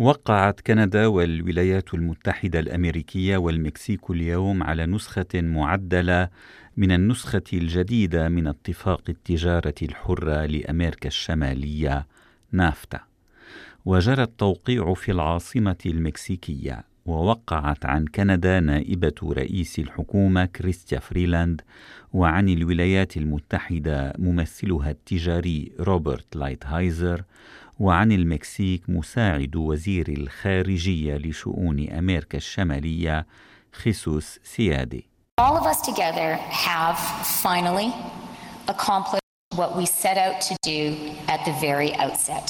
وقعت كندا والولايات المتحدة الأمريكية والمكسيك اليوم على نسخة معدلة من النسخة الجديدة من اتفاق التجارة الحرة لأمريكا الشمالية نافتا. وجرى التوقيع في العاصمة المكسيكية ووقعت عن كندا نائبة رئيس الحكومة كريستيا فريلاند وعن الولايات المتحدة ممثلها التجاري روبرت لايتهايزر وعن المكسيك مساعد وزير الخارجية لشؤون أمريكا الشمالية خيسوس سيادي All of us together have finally accomplished what we set out to do at the very outset.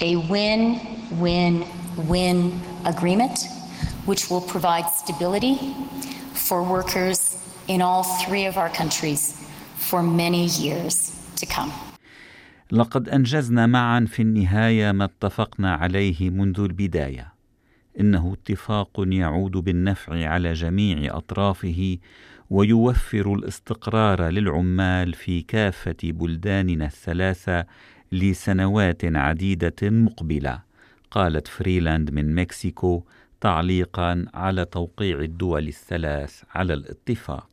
A win-win-win agreement which will provide stability for workers in all three of our countries for many years to come. لقد أنجزنا معا في النهاية ما اتفقنا عليه منذ البداية. إنه اتفاق يعود بالنفع على جميع أطرافه ويوفر الاستقرار للعمال في كافة بلداننا الثلاثة لسنوات عديدة مقبلة قالت فريلاند من مكسيكو تعليقا على توقيع الدول الثلاث على الاتفاق.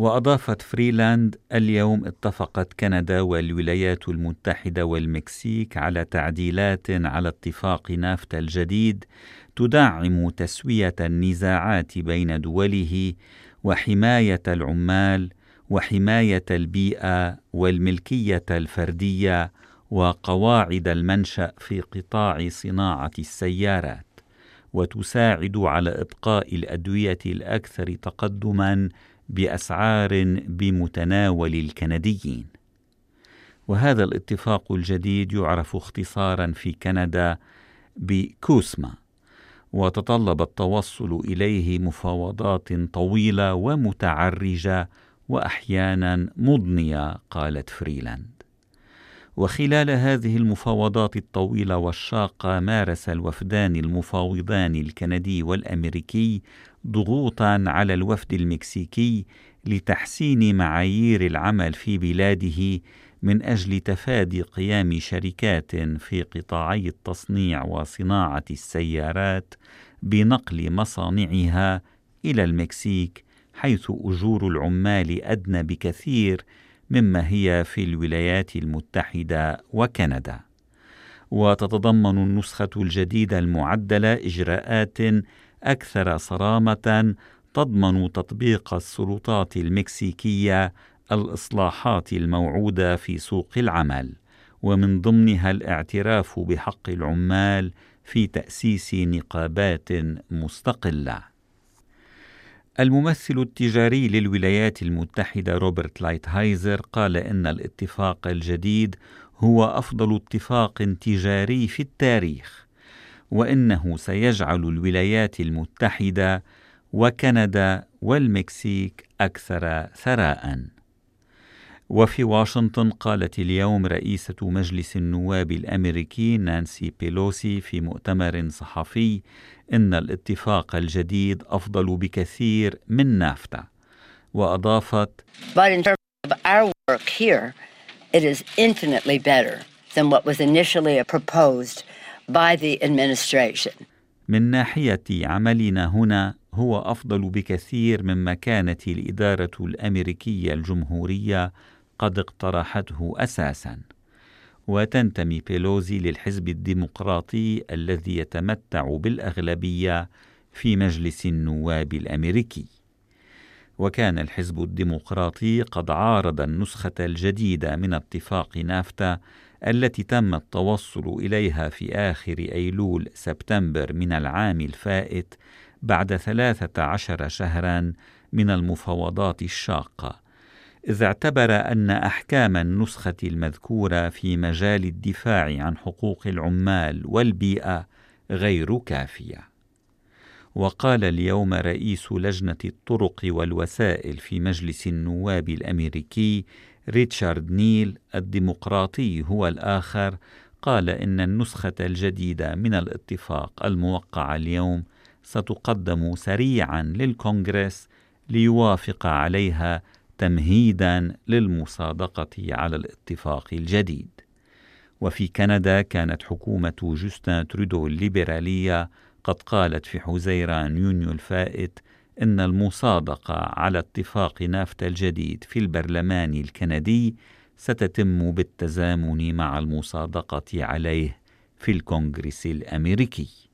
وأضافت فريلاند اليوم اتفقت كندا والولايات المتحدة والمكسيك على تعديلات على اتفاق نافتا الجديد تدعم تسوية النزاعات بين دوله وحماية العمال وحماية البيئة والملكية الفردية وقواعد المنشأ في قطاع صناعة السيارات وتساعد على إبقاء الأدوية الأكثر تقدماً بأسعار بمتناول الكنديين. وهذا الاتفاق الجديد يعرف اختصارا في كندا بكوسما وتطلب التوصل إليه مفاوضات طويلة ومتعرجة واحيانا مضنية قالت فريلاند. وخلال هذه المفاوضات الطويلة والشاقة مارس الوفدان المفاوضان الكندي والأمريكي ضغوطا على الوفد المكسيكي لتحسين معايير العمل في بلاده من أجل تفادي قيام شركات في قطاعي التصنيع وصناعة السيارات بنقل مصانعها إلى المكسيك حيث أجور العمال أدنى بكثير مما هي في الولايات المتحدة وكندا. وتتضمن النسخة الجديدة المعدلة إجراءات أكثر صرامة تضمن تطبيق السلطات المكسيكية الإصلاحات الموعودة في سوق العمل ومن ضمنها الاعتراف بحق العمال في تأسيس نقابات مستقلة. الممثل التجاري للولايات المتحدة روبرت لايتهايزر قال إن الاتفاق الجديد هو أفضل اتفاق تجاري في التاريخ وإنه سيجعل الولايات المتحدة وكندا والمكسيك أكثر ثراء. وفي واشنطن قالت اليوم رئيسة مجلس النواب الأمريكي نانسي بيلوسي في مؤتمر صحفي إن الاتفاق الجديد أفضل بكثير من نافتا وأضافت But in terms of our work here, it is infinitely better than what was initially proposed by the administration. من ناحية عملنا هنا هو أفضل بكثير مما كانت الإدارة الأمريكية الجمهورية قد اقترحته أساسا وتنتمي بيلوزي للحزب الديمقراطي الذي يتمتع بالأغلبية في مجلس النواب الأمريكي. وكان الحزب الديمقراطي قد عارض النسخة الجديدة من اتفاق نافتا التي تم التوصل إليها في آخر أيلول سبتمبر من العام الفائت بعد ثلاثة عشر شهرا من المفاوضات الشاقة إذ اعتبر أن أحكام النسخة المذكورة في مجال الدفاع عن حقوق العمال والبيئة غير كافية. وقال اليوم رئيس لجنة الطرق والوسائل في مجلس النواب الأمريكي ريتشارد نيل الديمقراطي هو الآخر قال إن النسخة الجديدة من الاتفاق الموقع اليوم ستقدم سريعا للكونغرس ليوافق عليها تمهيدا للمصادقة على الاتفاق الجديد. وفي كندا كانت حكومة جوستن ترودو الليبرالية قد قالت في حزيران يونيو الفائت إن المصادقة على اتفاق نافتا الجديد في البرلمان الكندي ستتم بالتزامن مع المصادقة عليه في الكونغرس الأمريكي.